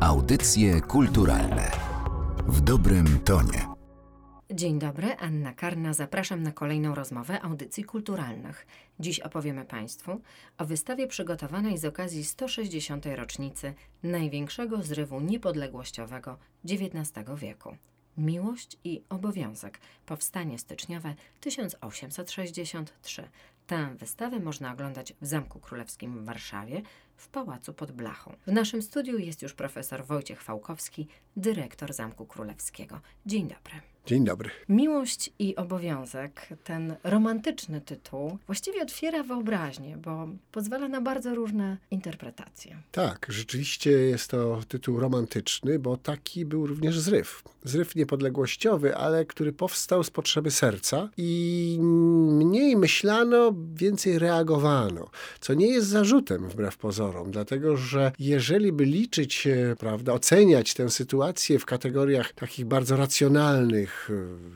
Audycje kulturalne w dobrym tonie. Dzień dobry, Anna Karna. Zapraszam na kolejną rozmowę audycji kulturalnych. Dziś opowiemy Państwu o wystawie przygotowanej z okazji 160. rocznicy największego zrywu niepodległościowego XIX wieku. Miłość i obowiązek. Powstanie styczniowe 1863. Tę wystawę można oglądać w Zamku Królewskim w Warszawie, w Pałacu pod Blachą. W naszym studiu jest już profesor Wojciech Fałkowski, dyrektor Zamku Królewskiego. Dzień dobry. Dzień dobry. Miłość i obowiązek, ten romantyczny tytuł, właściwie otwiera wyobraźnię, bo pozwala na bardzo różne interpretacje. Tak, rzeczywiście jest to tytuł romantyczny, bo taki był również zryw. Zryw niepodległościowy, ale który powstał z potrzeby serca i mniej myślano, więcej reagowano, co nie jest zarzutem wbrew pozorom, dlatego że jeżeli by liczyć, prawda, oceniać tę sytuację w kategoriach takich bardzo racjonalnych,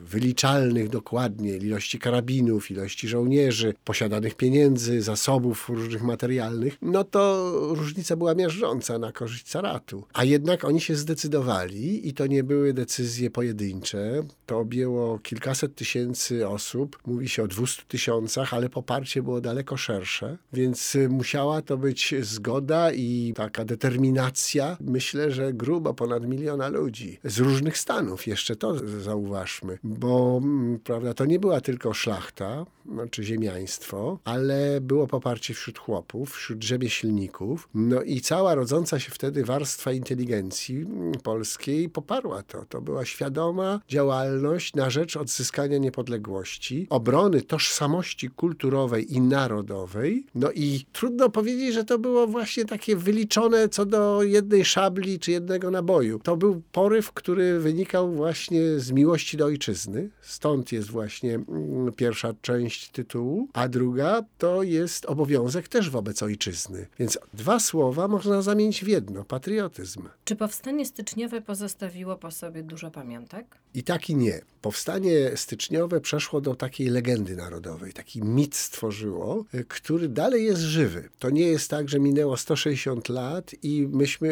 wyliczalnych dokładnie, ilości karabinów, ilości żołnierzy, posiadanych pieniędzy, zasobów różnych materialnych, no to różnica była miażdżąca na korzyść caratu. A jednak oni się zdecydowali i to nie były decyzje pojedyncze. To objęło kilkaset tysięcy osób. Mówi się o 200 tysiącach, ale poparcie było daleko szersze, więc musiała to być zgoda i taka determinacja. Myślę, że grubo ponad miliona ludzi z różnych stanów. Jeszcze to zauważyłem zauważmy, bo mm, prawda, to nie była tylko szlachta, znaczy ziemiaństwo, ale było poparcie wśród chłopów, wśród rzemieślników, no i cała rodząca się wtedy warstwa inteligencji mm, polskiej poparła to. To była świadoma działalność na rzecz odzyskania niepodległości, obrony tożsamości kulturowej i narodowej, no i trudno powiedzieć, że to było właśnie takie wyliczone co do jednej szabli czy jednego naboju. To był poryw, który wynikał właśnie z miłości miłości do ojczyzny. Stąd jest właśnie mm, pierwsza część tytułu, a druga to jest obowiązek też wobec ojczyzny. Więc dwa słowa można zamienić w jedno patriotyzm. Czy powstanie styczniowe pozostawiło po sobie dużo pamiątek? I tak i nie. Powstanie styczniowe przeszło do takiej legendy narodowej, taki mit stworzyło, y, który dalej jest żywy. To nie jest tak, że minęło 160 lat i myśmy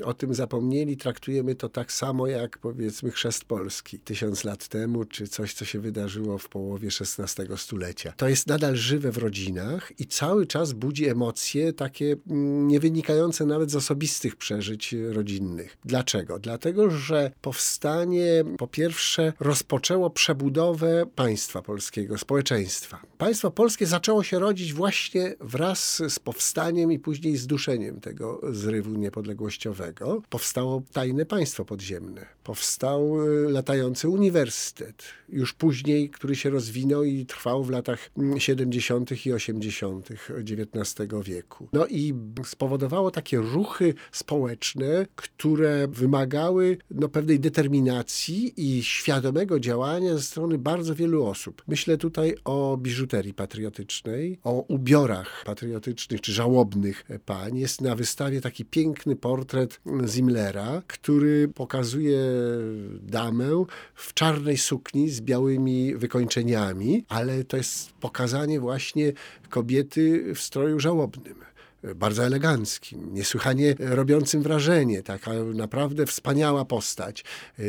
y, o tym zapomnieli, traktujemy to tak samo jak powiedzmy chrzest Polski tysiąc lat temu, czy coś, co się wydarzyło w połowie XVI stulecia. To jest nadal żywe w rodzinach i cały czas budzi emocje takie mm, nie wynikające nawet z osobistych przeżyć rodzinnych. Dlaczego? Dlatego, że powstanie po pierwsze rozpoczęło przebudowę państwa polskiego, społeczeństwa. Państwo polskie zaczęło się rodzić właśnie wraz z powstaniem i później zduszeniem tego zrywu niepodległościowego. Powstało tajne państwo podziemne. Powstał y, latający uniwersytet, już później, który się rozwinął i trwał w latach 70. i 80. XIX wieku. No i spowodowało takie ruchy społeczne, które wymagały no, pewnej determinacji i świadomego działania ze strony bardzo wielu osób. Myślę tutaj o biżuterii patriotycznej, o ubiorach patriotycznych czy żałobnych pań. Jest na wystawie taki piękny portret Zimlera, który pokazuje damę w czarnej sukni z białymi wykończeniami, ale to jest pokazanie właśnie kobiety w stroju żałobnym bardzo eleganckim, niesłychanie robiącym wrażenie, taka naprawdę wspaniała postać,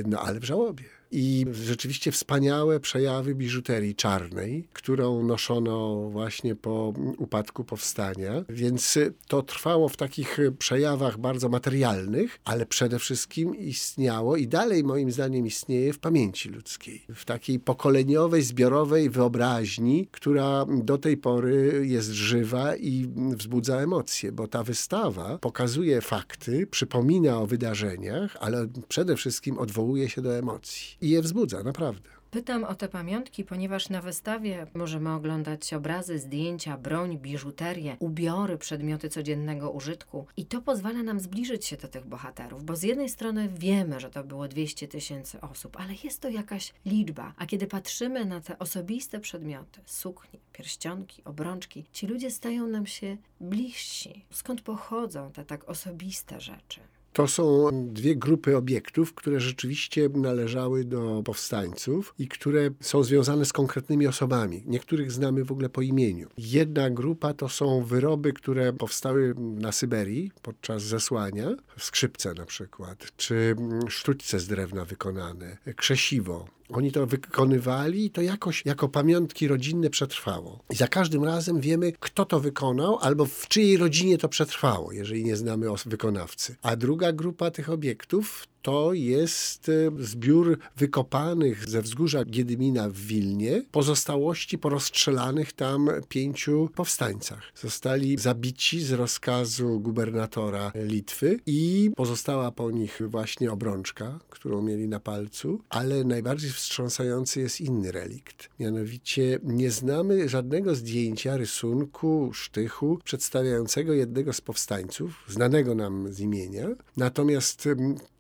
no ale w żałobie i rzeczywiście wspaniałe przejawy biżuterii czarnej, którą noszono właśnie po upadku powstania. Więc to trwało w takich przejawach bardzo materialnych, ale przede wszystkim istniało i dalej moim zdaniem istnieje w pamięci ludzkiej. W takiej pokoleniowej, zbiorowej wyobraźni, która do tej pory jest żywa i wzbudza emocje, bo ta wystawa pokazuje fakty, przypomina o wydarzeniach, ale przede wszystkim odwołuje się do emocji i je wzbudza, naprawdę. Pytam o te pamiątki, ponieważ na wystawie możemy oglądać obrazy, zdjęcia, broń, biżuterię, ubiory, przedmioty codziennego użytku i to pozwala nam zbliżyć się do tych bohaterów, bo z jednej strony wiemy, że to było 200 tysięcy osób, ale jest to jakaś liczba, a kiedy patrzymy na te osobiste przedmioty, suknie, pierścionki, obrączki, ci ludzie stają nam się bliżsi. Skąd pochodzą te tak osobiste rzeczy? To są dwie grupy obiektów, które rzeczywiście należały do powstańców i które są związane z konkretnymi osobami. Niektórych znamy w ogóle po imieniu. Jedna grupa to są wyroby, które powstały na Syberii podczas zesłania. Skrzypce na przykład, czy sztućce z drewna wykonane, krzesiwo. Oni to wykonywali i to jakoś jako pamiątki rodzinne przetrwało. I za każdym razem wiemy, kto to wykonał, albo w czyjej rodzinie to przetrwało, jeżeli nie znamy wykonawcy. A druga grupa tych obiektów to jest e, zbiór wykopanych ze wzgórza Giedymina w Wilnie pozostałości po rozstrzelanych tam pięciu powstańcach. Zostali zabici z rozkazu gubernatora Litwy i pozostała po nich właśnie obrączka, którą mieli na palcu, ale najbardziej wstrząsający jest inny relikt. Mianowicie nie znamy żadnego zdjęcia, rysunku, sztychu przedstawiającego jednego z powstańców, znanego nam z imienia. Natomiast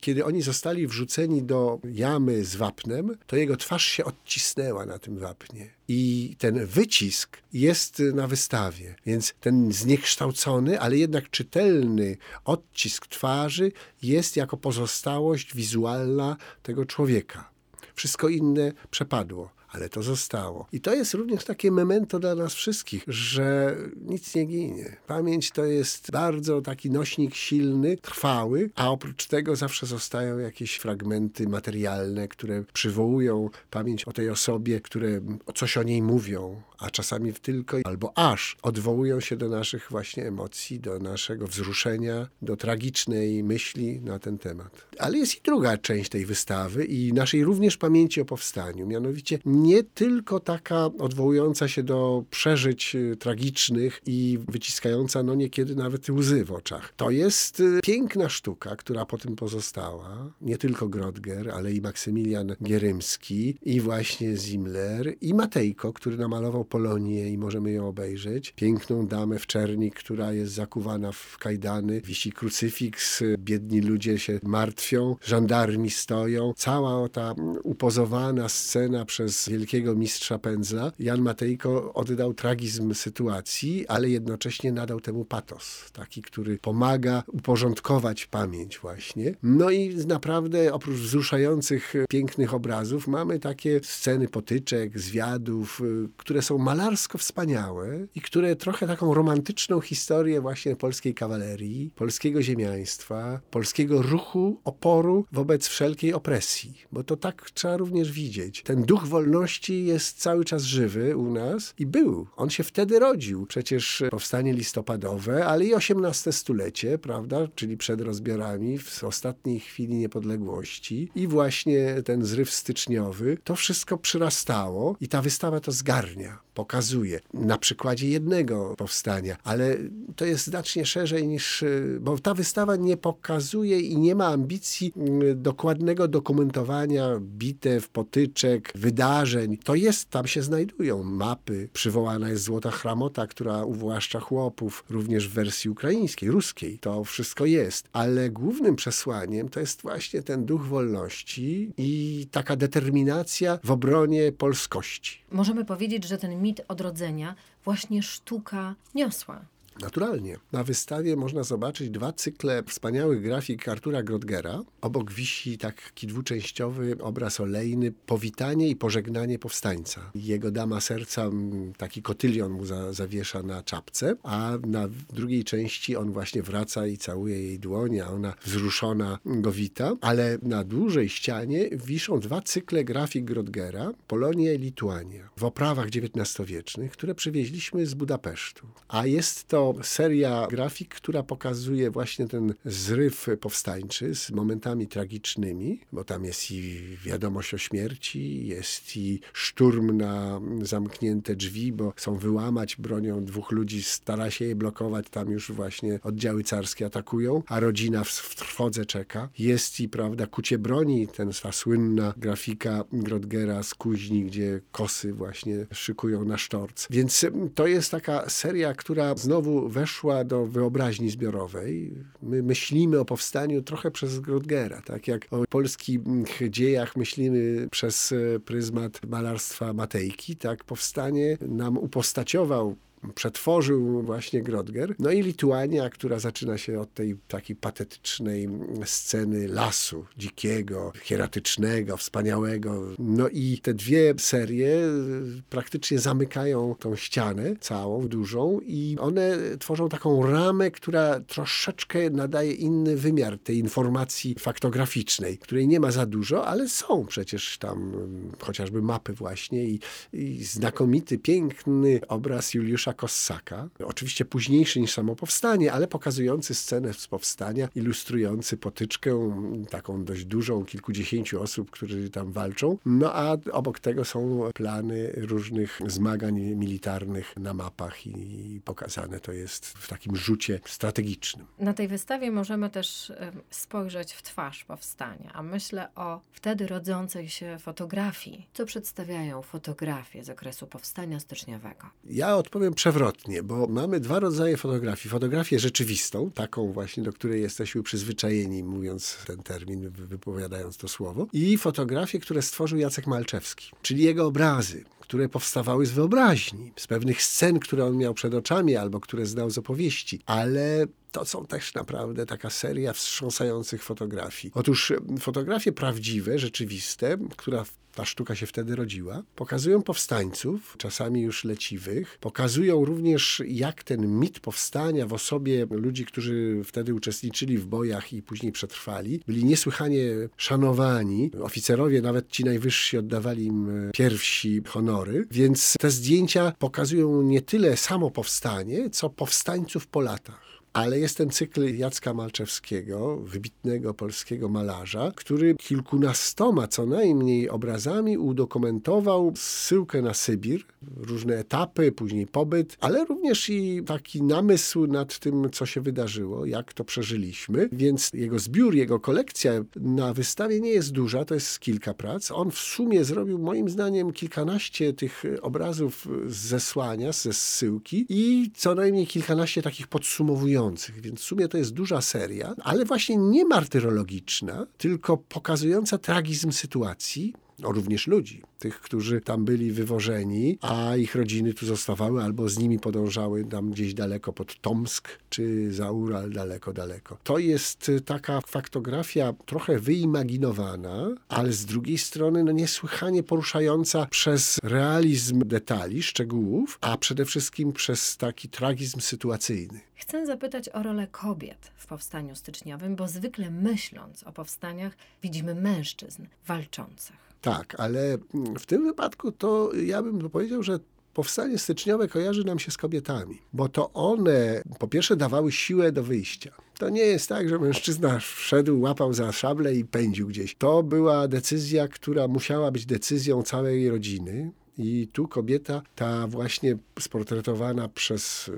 kiedy oni zostali wrzuceni do jamy z wapnem, to jego twarz się odcisnęła na tym wapnie. I ten wycisk jest na wystawie, więc ten zniekształcony, ale jednak czytelny odcisk twarzy jest jako pozostałość wizualna tego człowieka. Wszystko inne przepadło ale to zostało. I to jest również takie memento dla nas wszystkich, że nic nie ginie. Pamięć to jest bardzo taki nośnik silny, trwały, a oprócz tego zawsze zostają jakieś fragmenty materialne, które przywołują pamięć o tej osobie, które coś o niej mówią, a czasami tylko albo aż odwołują się do naszych właśnie emocji, do naszego wzruszenia, do tragicznej myśli na ten temat. Ale jest i druga część tej wystawy i naszej również pamięci o powstaniu, mianowicie nie tylko taka odwołująca się do przeżyć y, tragicznych i wyciskająca no niekiedy nawet łzy w oczach. To jest y, piękna sztuka, która po tym pozostała. Nie tylko Grodger, ale i Maksymilian Gierymski i właśnie Zimler i Matejko, który namalował Polonię i możemy ją obejrzeć. Piękną damę w czerni, która jest zakuwana w kajdany, wisi krucyfiks, biedni ludzie się martwią, żandarmi stoją. Cała ta upozowana scena przez wielkiego mistrza pędzla, Jan Matejko oddał tragizm sytuacji, ale jednocześnie nadał temu patos, taki, który pomaga uporządkować pamięć właśnie. No i naprawdę oprócz wzruszających, pięknych obrazów mamy takie sceny potyczek, zwiadów, y, które są malarsko wspaniałe i które trochę taką romantyczną historię właśnie polskiej kawalerii, polskiego ziemiaństwa, polskiego ruchu oporu wobec wszelkiej opresji, bo to tak trzeba również widzieć. Ten duch wolności jest cały czas żywy u nas i był. On się wtedy rodził. Przecież powstanie listopadowe, ale i XVIII stulecie, prawda, czyli przed rozbiorami, w ostatniej chwili niepodległości i właśnie ten zryw styczniowy, to wszystko przyrastało i ta wystawa to zgarnia pokazuje na przykładzie jednego powstania, ale to jest znacznie szerzej niż, bo ta wystawa nie pokazuje i nie ma ambicji mm, dokładnego dokumentowania bitew, potyczek, wydarzeń. To jest, tam się znajdują mapy, przywołana jest Złota Chramota, która uwłaszcza chłopów, również w wersji ukraińskiej, ruskiej. To wszystko jest, ale głównym przesłaniem to jest właśnie ten duch wolności i taka determinacja w obronie polskości. Możemy powiedzieć, że ten mit odrodzenia właśnie sztuka niosła. Naturalnie. Na wystawie można zobaczyć dwa cykle wspaniałych grafik Artura Grodgera. Obok wisi taki dwuczęściowy obraz olejny Powitanie i pożegnanie powstańca. Jego dama serca, taki kotylion mu za, zawiesza na czapce, a na drugiej części on właśnie wraca i całuje jej dłoń, a ona wzruszona go wita. Ale na dużej ścianie wiszą dwa cykle grafik Grodgera, Polonia i Lituania, w oprawach XIX-wiecznych, które przywieźliśmy z Budapesztu. A jest to seria grafik, która pokazuje właśnie ten zryw powstańczy z momentami tragicznymi, bo tam jest i wiadomość o śmierci, jest i szturm na zamknięte drzwi, bo chcą wyłamać bronią dwóch ludzi, stara się je blokować, tam już właśnie oddziały carskie atakują, a rodzina w, w trwodze czeka. Jest i, prawda, kucie broni, ten ta słynna grafika Grodgera z Kuźni, gdzie kosy właśnie szykują na sztorc. Więc to jest taka seria, która znowu weszła do wyobraźni zbiorowej. My myślimy o powstaniu trochę przez Grudgera, tak jak o polskich dziejach myślimy przez pryzmat malarstwa Matejki, tak powstanie nam upostaciował przetworzył właśnie Grodger. No i Lituania, która zaczyna się od tej takiej patetycznej sceny lasu dzikiego, hieratycznego, wspaniałego. No i te dwie serie praktycznie zamykają tą ścianę całą, dużą i one tworzą taką ramę, która troszeczkę nadaje inny wymiar tej informacji faktograficznej, której nie ma za dużo, ale są przecież tam chociażby mapy właśnie i, i znakomity, piękny obraz Juliusza Kossaka. Oczywiście późniejszy niż samo powstanie, ale pokazujący scenę z powstania, ilustrujący potyczkę taką dość dużą, kilkudziesięciu osób, którzy tam walczą. No a obok tego są plany różnych zmagań militarnych na mapach i pokazane to jest w takim rzucie strategicznym. Na tej wystawie możemy też spojrzeć w twarz powstania, a myślę o wtedy rodzącej się fotografii. Co przedstawiają fotografie z okresu powstania styczniowego? Ja odpowiem przewrotnie, bo mamy dwa rodzaje fotografii. Fotografię rzeczywistą, taką właśnie, do której jesteśmy przyzwyczajeni, mówiąc ten termin, wypowiadając to słowo, i fotografię, które stworzył Jacek Malczewski, czyli jego obrazy, które powstawały z wyobraźni, z pewnych scen, które on miał przed oczami albo które znał z opowieści, ale to są też naprawdę taka seria wstrząsających fotografii. Otóż fotografie prawdziwe, rzeczywiste, która ta sztuka się wtedy rodziła. Pokazują powstańców, czasami już leciwych. Pokazują również, jak ten mit powstania w osobie ludzi, którzy wtedy uczestniczyli w bojach i później przetrwali, byli niesłychanie szanowani. Oficerowie, nawet ci najwyżsi, oddawali im pierwsi honory. Więc te zdjęcia pokazują nie tyle samo powstanie, co powstańców po latach. Ale jest ten cykl Jacka Malczewskiego, wybitnego polskiego malarza, który kilkunastoma co najmniej obrazami udokumentował zsyłkę na Sybir, różne etapy, później pobyt, ale również i taki namysł nad tym, co się wydarzyło, jak to przeżyliśmy. Więc jego zbiór, jego kolekcja na wystawie nie jest duża, to jest kilka prac. On w sumie zrobił moim zdaniem kilkanaście tych obrazów z zesłania, ze zsyłki i co najmniej kilkanaście takich podsumowujących więc w sumie to jest duża seria, ale właśnie nie martyrologiczna, tylko pokazująca tragizm sytuacji, również ludzi, tych, którzy tam byli wywożeni, a ich rodziny tu zostawały albo z nimi podążały tam gdzieś daleko pod Tomsk czy za Ural, daleko, daleko. To jest y, taka faktografia trochę wyimaginowana, ale z drugiej strony no, niesłychanie poruszająca przez realizm detali, szczegółów, a przede wszystkim przez taki tragizm sytuacyjny. Chcę zapytać o rolę kobiet w powstaniu styczniowym, bo zwykle myśląc o powstaniach widzimy mężczyzn walczących. Tak, ale w tym wypadku to ja bym powiedział, że powstanie styczniowe kojarzy nam się z kobietami, bo to one po pierwsze dawały siłę do wyjścia. To nie jest tak, że mężczyzna wszedł, łapał za szablę i pędził gdzieś. To była decyzja, która musiała być decyzją całej rodziny. I tu kobieta, ta właśnie sportretowana przez,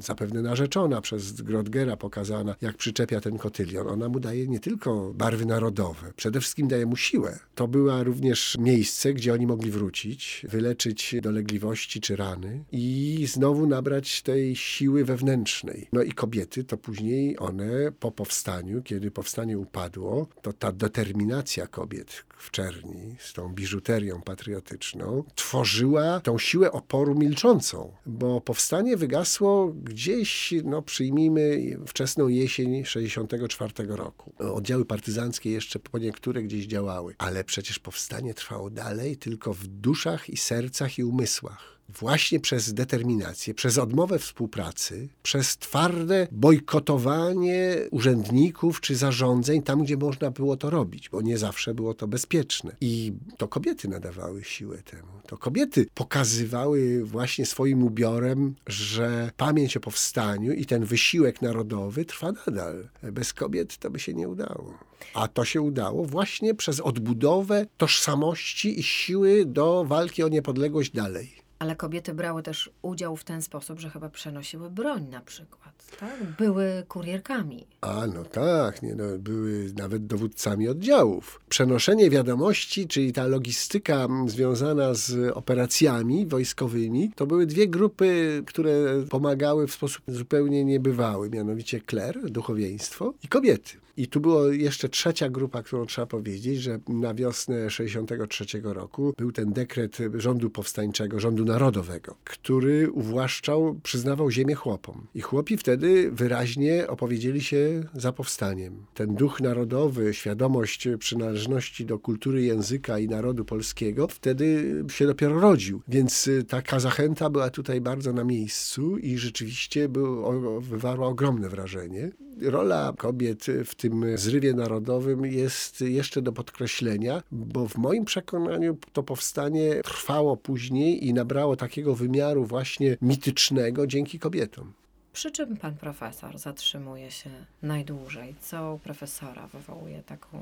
zapewne narzeczona przez Grodgera, pokazana, jak przyczepia ten kotylion. Ona mu daje nie tylko barwy narodowe, przede wszystkim daje mu siłę. To była również miejsce, gdzie oni mogli wrócić, wyleczyć dolegliwości czy rany i znowu nabrać tej siły wewnętrznej. No i kobiety to później one po powstaniu, kiedy powstanie upadło, to ta determinacja kobiet w czerni z tą biżuterią patriotyczną tworzyła tą siłę oporu milczącą, bo powstanie wygasło gdzieś, no przyjmijmy, wczesną jesień 64 roku. Oddziały partyzanckie jeszcze po niektóre gdzieś działały, ale przecież powstanie trwało dalej tylko w duszach i sercach i umysłach właśnie przez determinację, przez odmowę współpracy, przez twarde bojkotowanie urzędników czy zarządzeń tam, gdzie można było to robić, bo nie zawsze było to bezpieczne. I to kobiety nadawały siłę temu. To kobiety pokazywały właśnie swoim ubiorem, że pamięć o powstaniu i ten wysiłek narodowy trwa nadal. Bez kobiet to by się nie udało. A to się udało właśnie przez odbudowę tożsamości i siły do walki o niepodległość dalej. Ale kobiety brały też udział w ten sposób, że chyba przenosiły broń na przykład. Tak? Były kurierkami. A no tak, nie, no, były nawet dowódcami oddziałów. Przenoszenie wiadomości, czyli ta logistyka związana z operacjami wojskowymi, to były dwie grupy, które pomagały w sposób zupełnie niebywały, mianowicie kler, duchowieństwo i kobiety. I tu była jeszcze trzecia grupa, którą trzeba powiedzieć, że na wiosnę 63 roku był ten dekret rządu powstańczego, rządu narodowego, który uwłaszczał, przyznawał ziemię chłopom. I chłopi wtedy wyraźnie opowiedzieli się za powstaniem. Ten duch narodowy, świadomość przynależności do kultury, języka i narodu polskiego wtedy się dopiero rodził. Więc taka zachęta była tutaj bardzo na miejscu i rzeczywiście był, wywarła ogromne wrażenie. Rola kobiet w tym zrywie narodowym jest jeszcze do podkreślenia, bo w moim przekonaniu to powstanie trwało później i nabrało takiego wymiaru właśnie mitycznego dzięki kobietom. Przy czym pan profesor zatrzymuje się najdłużej? Co u profesora wywołuje taką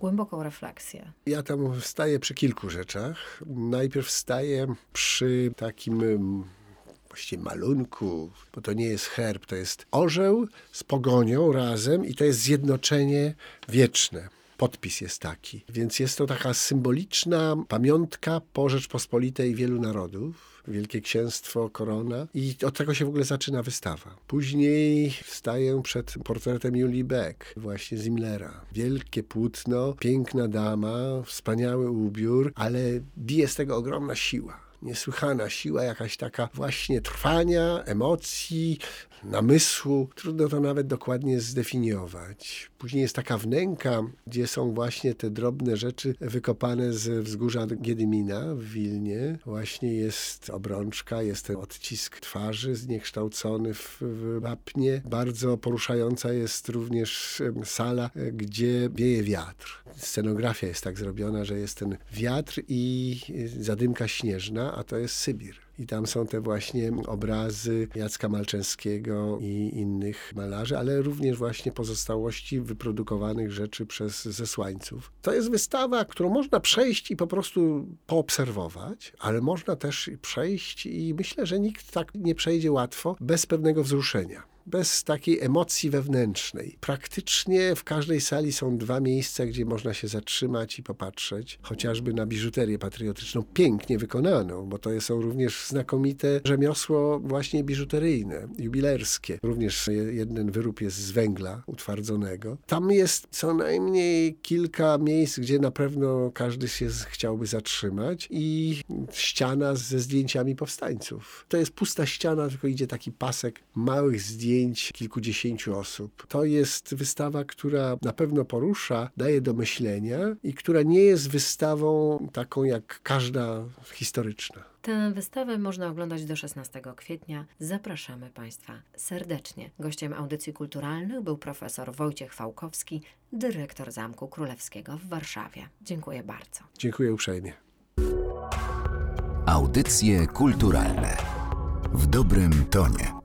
głęboką refleksję? Ja tam staję przy kilku rzeczach. Najpierw staję przy takim właściwie malunku, bo to nie jest herb, to jest orzeł z pogonią razem i to jest zjednoczenie wieczne podpis jest taki. Więc jest to taka symboliczna pamiątka po Rzeczpospolitej wielu narodów. Wielkie Księstwo, korona i od tego się w ogóle zaczyna wystawa. Później staję przed portretem Julii Beck, właśnie Zimlera. Wielkie płótno, piękna dama, wspaniały ubiór, ale bije z tego ogromna siła niesłychana siła, jakaś taka właśnie trwania, emocji, namysłu. Trudno to nawet dokładnie zdefiniować. Później jest taka wnęka, gdzie są właśnie te drobne rzeczy wykopane z wzgórza Giedymina w Wilnie. Właśnie jest obrączka, jest ten odcisk twarzy zniekształcony w, w wapnie. Bardzo poruszająca jest również sala, gdzie wieje wiatr. Scenografia jest tak zrobiona, że jest ten wiatr i zadymka śnieżna, a to jest Sybir. I tam są te właśnie obrazy Jacka Malczewskiego i innych malarzy, ale również właśnie pozostałości wyprodukowanych rzeczy przez zesłańców. To jest wystawa, którą można przejść i po prostu poobserwować, ale można też przejść i myślę, że nikt tak nie przejdzie łatwo bez pewnego wzruszenia bez takiej emocji wewnętrznej. Praktycznie w każdej sali są dwa miejsca, gdzie można się zatrzymać i popatrzeć, chociażby na biżuterię patriotyczną, pięknie wykonaną, bo to są również znakomite rzemiosło właśnie biżuteryjne, jubilerskie. Również jeden wyrób jest z węgla utwardzonego. Tam jest co najmniej kilka miejsc, gdzie na pewno każdy się chciałby zatrzymać i ściana ze zdjęciami powstańców. To jest pusta ściana, tylko idzie taki pasek małych zdjęć zdjęć kilkudziesięciu osób. To jest wystawa, która na pewno porusza, daje do myślenia i która nie jest wystawą taką jak każda historyczna. Tę wystawę można oglądać do 16 kwietnia. Zapraszamy Państwa serdecznie. Gościem audycji kulturalnych był profesor Wojciech Fałkowski, dyrektor Zamku Królewskiego w Warszawie. Dziękuję bardzo. Dziękuję uprzejmie. Audycje kulturalne w dobrym tonie.